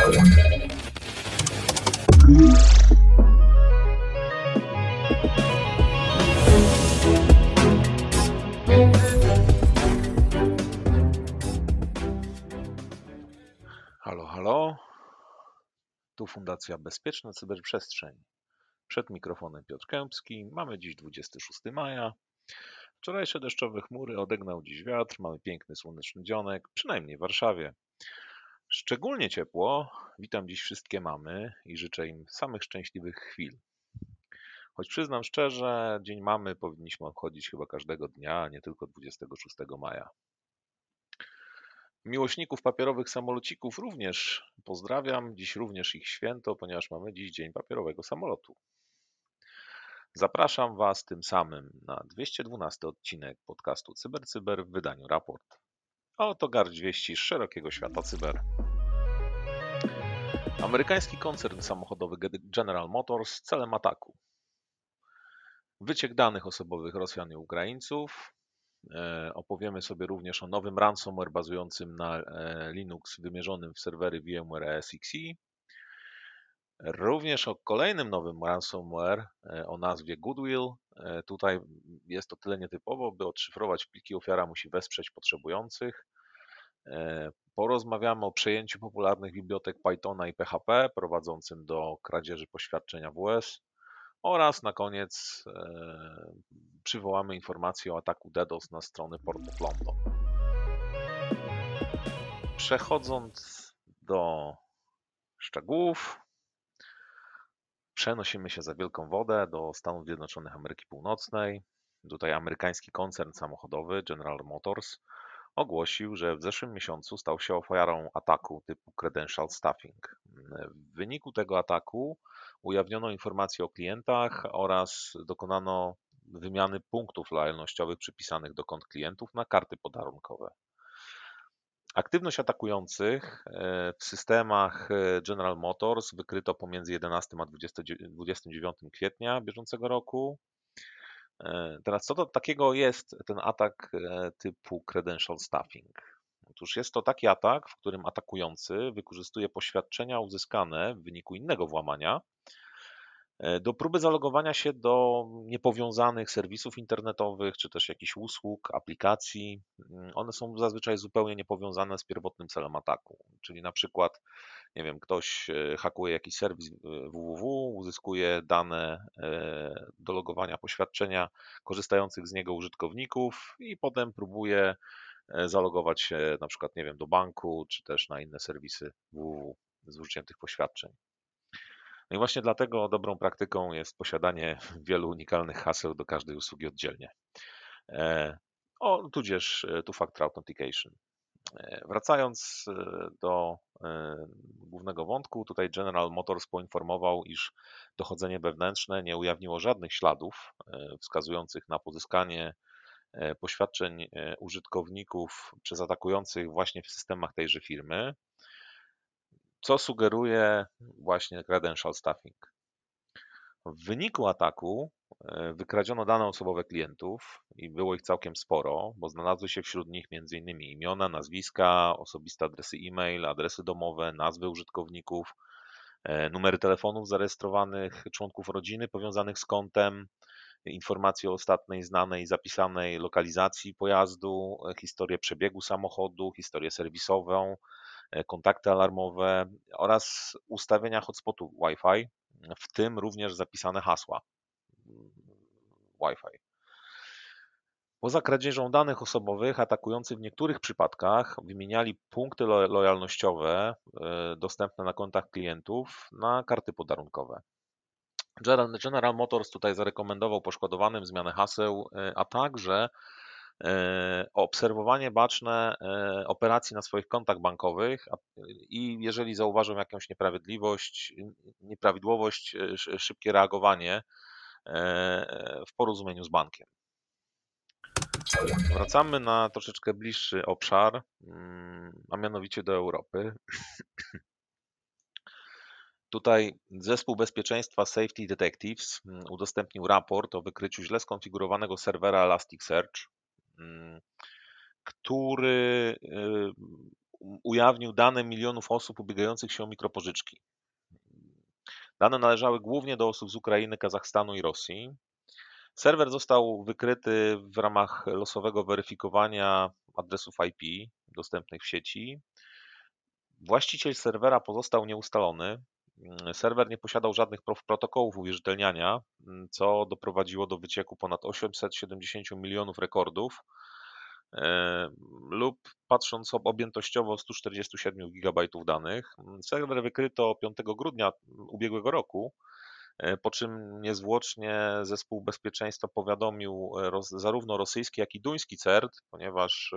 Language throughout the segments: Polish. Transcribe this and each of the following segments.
Halo, halo. Tu Fundacja Bezpieczna Cyberprzestrzeń. Przed mikrofonem Piotr Kępski. Mamy dziś 26 maja. Wczorajsze deszczowe chmury odegnał dziś wiatr. Mamy piękny słoneczny dzionek, przynajmniej w Warszawie. Szczególnie ciepło. Witam dziś wszystkie mamy i życzę im samych szczęśliwych chwil. Choć przyznam szczerze, Dzień Mamy powinniśmy obchodzić chyba każdego dnia, nie tylko 26 maja. Miłośników papierowych samolocików również pozdrawiam. Dziś również ich święto, ponieważ mamy dziś Dzień Papierowego Samolotu. Zapraszam Was tym samym na 212 odcinek podcastu CyberCyber w wydaniu Raport. A oto garść wieści z szerokiego świata cyber. Amerykański koncern samochodowy General Motors celem ataku. Wyciek danych osobowych Rosjan i Ukraińców. E, Opowiemy sobie również o nowym ransomware bazującym na e, Linux wymierzonym w serwery VMware ESXi. Również o kolejnym nowym ransomware e, o nazwie Goodwill. Tutaj jest to tyle nietypowo, by odszyfrować pliki, ofiara musi wesprzeć potrzebujących. E, Porozmawiamy o przejęciu popularnych bibliotek Pythona i PHP prowadzącym do kradzieży poświadczenia WS oraz na koniec e, przywołamy informację o ataku DDoS na stronę Port of London. Przechodząc do szczegółów, przenosimy się za wielką wodę do Stanów Zjednoczonych Ameryki Północnej. Tutaj amerykański koncern samochodowy General Motors ogłosił, że w zeszłym miesiącu stał się ofiarą ataku typu credential stuffing. W wyniku tego ataku ujawniono informacje o klientach oraz dokonano wymiany punktów lojalnościowych przypisanych do kont klientów na karty podarunkowe. Aktywność atakujących e, w systemach e, General Motors wykryto pomiędzy 11 a 20 29 kwietnia bieżącego roku. E, Teraz, co to takiego jest ten atak e, typu credential stuffing? Otóż jest to taki atak, w którym atakujący wykorzystuje poświadczenia uzyskane w wyniku innego włamania do próby zalogowania się do niepowiązanych serwisów internetowych, czy też jakichś usług, aplikacji. Mm, One są zazwyczaj zupełnie niepowiązane z pierwotnym celem ataku. Czyli na przykład, nie wiem, ktoś e, hakuje jakiś serwis e, www, uzyskuje dane e, do logowania poświadczenia korzystających z niego użytkowników i potem próbuje e, zalogować się na przykład, nie wiem, do banku, czy też na inne serwisy www z użyciem tych poświadczeń. No i właśnie dlatego dobrą praktyką jest posiadanie wielu unikalnych haseł do każdej usługi oddzielnie. E, O, tudzież e, two-factor authentication. E, Wracając do głównego wątku, tutaj General Motors poinformował, iż dochodzenie wewnętrzne nie ujawniło żadnych śladów wskazujących na pozyskanie poświadczeń użytkowników przez atakujących właśnie w systemach tejże firmy, co sugeruje właśnie credential stuffing. W wyniku ataku e, wykradziono dane osobowe klientów i było ich całkiem sporo, bo znalazły się wśród nich m.in. imiona, nazwiska, osobiste adresy e-mail, adresy domowe, nazwy użytkowników, e, numery telefonów zarejestrowanych członków rodziny powiązanych z kontem, informacje o ostatniej znanej zapisanej lokalizacji pojazdu, e, historię przebiegu samochodu, historię serwisową, kontakty alarmowe oraz ustawienia hotspotu Wi-Fi, w tym również zapisane hasła mm, Wi-Fi. Poza kradzieżą danych osobowych, atakujący w niektórych przypadkach wymieniali punkty lo- lojalnościowe e, dostępne na kontach klientów na karty podarunkowe. General Motors tutaj zarekomendował poszkodowanym zmianę haseł, e, a także e, obserwowanie baczne e, operacji na swoich kontach bankowych i jeżeli zauważą jakąś nieprawidłowość, nieprawidłowość, e, sz- szybkie reagowanie e, w porozumieniu z bankiem. Wracamy na troszeczkę bliższy obszar, mm, a mianowicie do Europy. Tutaj zespół bezpieczeństwa Safety Detectives mm, udostępnił raport o wykryciu źle skonfigurowanego serwera Elasticsearch, który y, ujawnił dane milionów osób ubiegających się o mikropożyczki. Dane należały głównie do osób z Ukrainy, Kazachstanu i Rosji. Serwer został wykryty w ramach losowego weryfikowania adresów IP dostępnych w sieci. Właściciel serwera pozostał nieustalony. Serwer nie posiadał żadnych protokołów uwierzytelniania, co doprowadziło do wycieku ponad 870 milionów rekordów e, lub patrząc objętościowo 147 GB danych. Serwer wykryto 5 grudnia ubiegłego roku E, po czym niezwłocznie zespół bezpieczeństwa powiadomił e, zarówno rosyjski, jak i duński CERT, ponieważ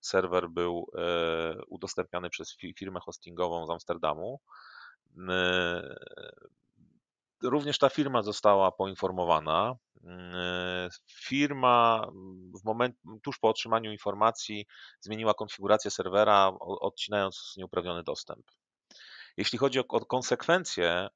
serwer był udostępniany przez firmę hostingową z Amsterdamu. Również ta firma została poinformowana. Firma w moment, tuż po otrzymaniu informacji zmieniła konfigurację serwera, odcinając nieuprawniony dostęp. Jeśli chodzi o konsekwencje,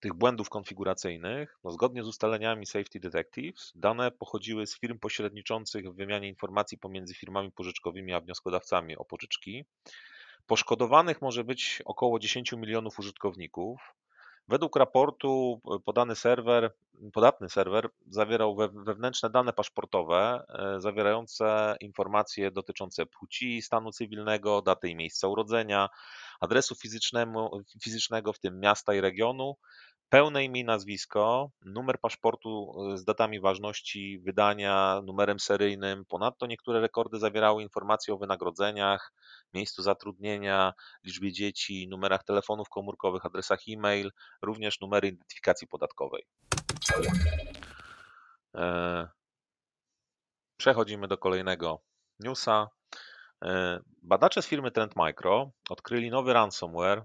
tych błędów konfiguracyjnych, no zgodnie z ustaleniami Safety Detectives, dane pochodziły z firm pośredniczących w wymianie informacji pomiędzy firmami pożyczkowymi a wnioskodawcami o pożyczki. Poszkodowanych może być około 10 milionów użytkowników. Według raportu e, podany serwer, podatny serwer zawierał wewnętrzne dane paszportowe e, zawierające informacje dotyczące płci, stanu cywilnego, daty i miejsca urodzenia, adresu fizycznego, w tym miasta i regionu, pełne imię i nazwisko, numer paszportu y, z datami ważności wydania, numerem seryjnym. Ponadto niektóre rekordy zawierały informacje o wynagrodzeniach, miejscu zatrudnienia, liczbie dzieci, numerach telefonów komórkowych, adresach e-mail, również numery identyfikacji podatkowej. E, przechodzimy do kolejnego newsa. E, badacze z firmy Trend Micro odkryli nowy ransomware,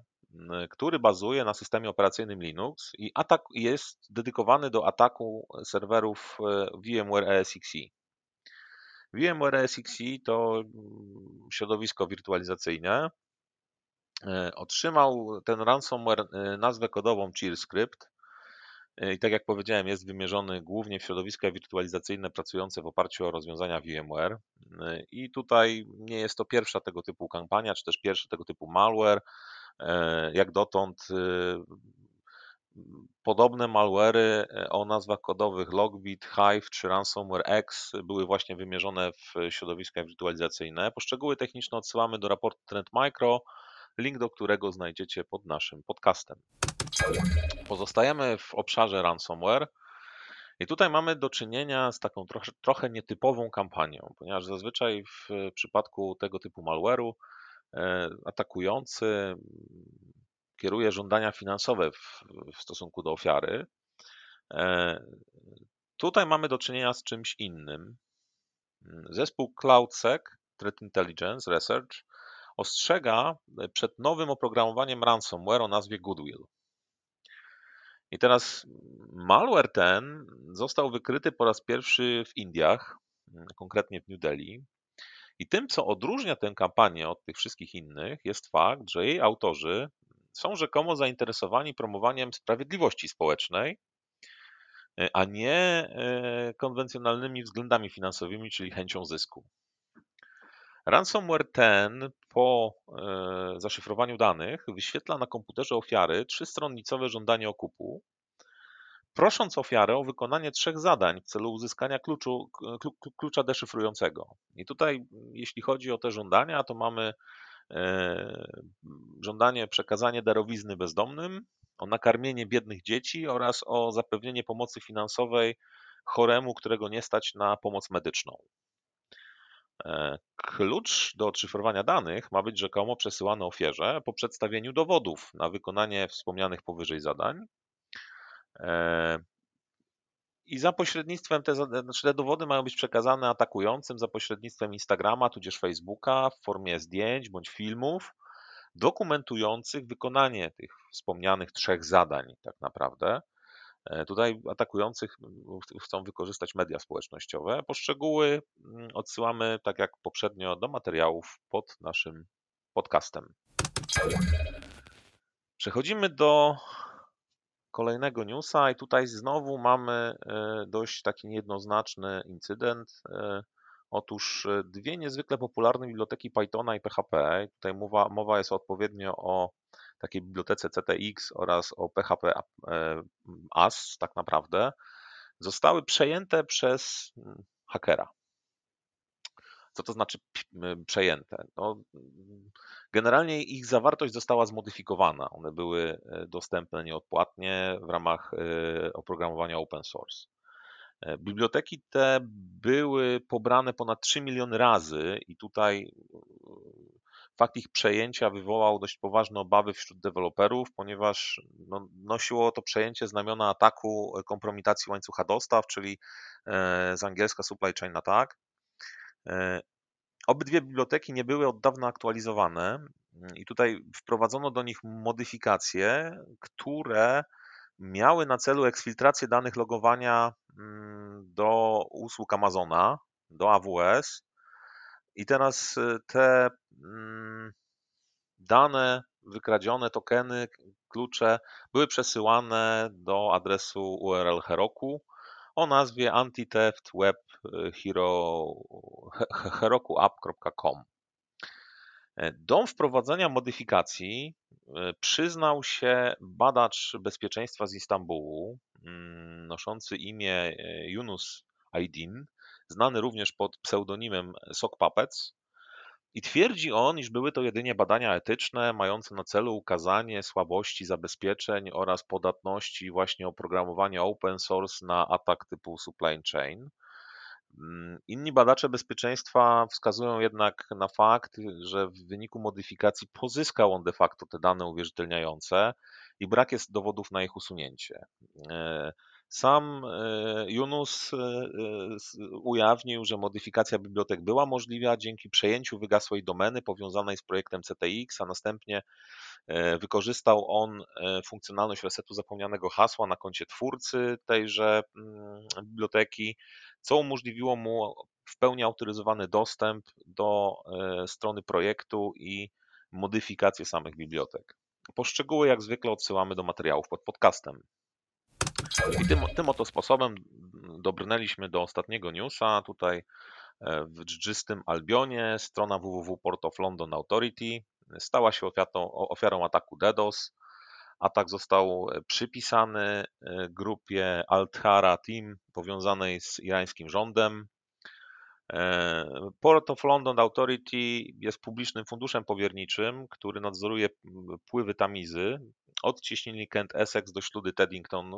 który bazuje na systemie operacyjnym Linux i atak jest dedykowany do ataku serwerów e, VMware ESXi. VMware ESXi to mm, środowisko wirtualizacyjne. E, otrzymał ten ransomware e, nazwę kodową CheerScript i tak jak powiedziałem, jest wymierzony głównie w środowiska wirtualizacyjne pracujące w oparciu o rozwiązania VMware. I tutaj nie jest to pierwsza tego typu kampania, czy też pierwszy tego typu malware. E, jak dotąd y, podobne malwary e, o nazwach kodowych Logbit, Hive czy Ransomware X były właśnie wymierzone w środowiska wirtualizacyjne. Poszczegóły techniczne odsyłamy do raportu Trend Micro, link do którego znajdziecie pod naszym podcastem. Pozostajemy w obszarze ransomware. I tutaj mamy do czynienia z taką trochę, trochę nietypową kampanią, ponieważ zazwyczaj w przypadku tego typu malware'u atakujący kieruje żądania finansowe w, w stosunku do ofiary. E, tutaj mamy do czynienia z czymś innym. Zespół CloudSec Threat Intelligence Research ostrzega przed nowym oprogramowaniem ransomware o nazwie Goodwill. I teraz malware ten został wykryty po raz pierwszy w Indiach, konkretnie w New Delhi. I tym, co odróżnia tę kampanię od tych wszystkich innych, jest fakt, że jej autorzy są rzekomo zainteresowani promowaniem sprawiedliwości społecznej, e, a nie e, konwencjonalnymi względami finansowymi, czyli chęcią zysku. Ransomware ten po e, zaszyfrowaniu danych wyświetla na komputerze ofiary trzystronnicowe żądanie okupu, prosząc ofiarę o wykonanie trzech zadań w celu uzyskania kluczu, klucza deszyfrującego. I tutaj, jeśli chodzi o te żądania, to mamy e, żądanie przekazania darowizny bezdomnym, o nakarmienie biednych dzieci oraz o zapewnienie pomocy finansowej choremu, którego nie stać na pomoc medyczną. E, klucz do odszyfrowania danych ma być rzekomo przesyłany ofierze po przedstawieniu dowodów na wykonanie wspomnianych powyżej zadań, I za pośrednictwem, te, znaczy te dowody mają być przekazane atakującym za pośrednictwem Instagrama, tudzież Facebooka w formie zdjęć bądź filmów dokumentujących wykonanie tych wspomnianych trzech zadań, tak naprawdę. E, tutaj atakujących chcą wykorzystać media społecznościowe. Poszczegóły odsyłamy, tak jak poprzednio, do materiałów pod naszym podcastem. Przechodzimy do kolejnego newsa i tutaj znowu mamy e, dość taki niejednoznaczny incydent. E, Otóż e, dwie niezwykle popularne biblioteki Pythona i PHP, tutaj mowa, mowa jest odpowiednio o takiej bibliotece CTX oraz o PHP AS tak naprawdę, zostały przejęte przez mm, hakera. Co to znaczy przejęte? No, generalnie ich zawartość została zmodyfikowana. One były e, dostępne nieodpłatnie w ramach oprogramowania open source. E, biblioteki te były pobrane ponad 3 miliony razy i tutaj e, fakt ich przejęcia wywołał dość poważne obawy wśród deweloperów, ponieważ no, nosiło to przejęcie znamiona ataku kompromitacji łańcucha dostaw, czyli e, z angielska supply chain attack. Obydwie biblioteki nie były od dawna aktualizowane i tutaj wprowadzono do nich modyfikacje, które miały na celu eksfiltrację danych logowania mm, do usług Amazona, do AWS. I teraz y, te mm, dane wykradzione, tokeny, klucze były przesyłane do adresu URL Heroku o nazwie anti-theft web hero, herokuapp.com. E, do wprowadzenia modyfikacji e, przyznał się badacz bezpieczeństwa z Istambułu, mm, noszący imię e, Yunus Aydin, znany również pod pseudonimem Sok Puppets, i twierdzi on, iż były to jedynie badania etyczne, mające na celu ukazanie słabości zabezpieczeń oraz podatności właśnie oprogramowania open source na atak typu supply chain. Mm, inni badacze bezpieczeństwa wskazują jednak na fakt, że w wyniku modyfikacji pozyskał on de facto te dane uwierzytelniające i brak jest dowodów na ich usunięcie. E, sam e, Yunus e, ujawnił, że modyfikacja bibliotek była możliwa dzięki przejęciu wygasłej domeny powiązanej z projektem CTX, a następnie wykorzystał on funkcjonalność resetu zapomnianego hasła na koncie twórcy tejże mm, biblioteki co umożliwiło mu w pełni autoryzowany dostęp do e, strony projektu i modyfikację samych bibliotek. Poszczegóły jak zwykle odsyłamy do materiałów pod podcastem. I tym, tym oto sposobem dobrnęliśmy do ostatniego newsa. Tutaj e, w dżdżystym Albionie strona www of London Authority stała się ofiarą, ofiarą ataku DDoS. Atak został e, przypisany e, grupie Al-Thara Team powiązanej z irańskim rządem. E, Port of London Authority jest publicznym funduszem powierniczym, który nadzoruje pływy Tamizy od cieśniny Kent Essex do śludy Teddington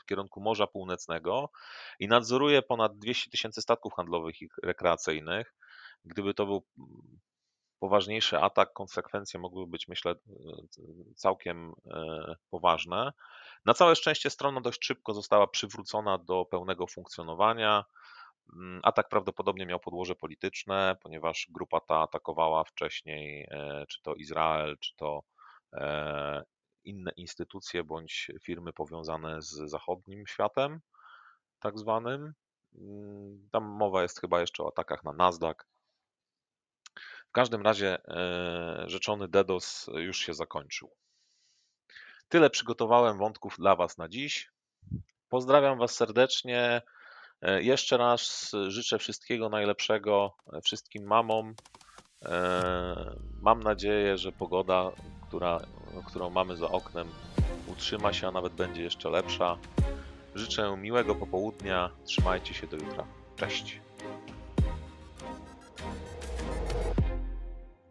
w kierunku Morza Północnego i nadzoruje ponad 200 tysięcy statków handlowych i rekreacyjnych. Gdyby to był poważniejszy atak, konsekwencje mogły być, myślę, całkiem e, poważne. Na całe szczęście strona dość szybko została przywrócona do pełnego funkcjonowania. Mm, atak prawdopodobnie miał podłoże polityczne, ponieważ grupa ta atakowała wcześniej e, czy to Izrael, czy to e, inne instytucje bądź firmy powiązane z zachodnim światem, tak zwanym. Mm, tam mowa jest chyba jeszcze o atakach na Nasdaq każdym razie e, rzeczony DDoS już się zakończył. Tyle przygotowałem wątków dla Was na dziś. Pozdrawiam Was serdecznie. E, jeszcze raz życzę wszystkiego najlepszego wszystkim mamom. E, mam nadzieję, że pogoda, która, którą mamy za oknem, utrzyma się, a nawet będzie jeszcze lepsza. Życzę miłego popołudnia. Trzymajcie się do jutra. Cześć.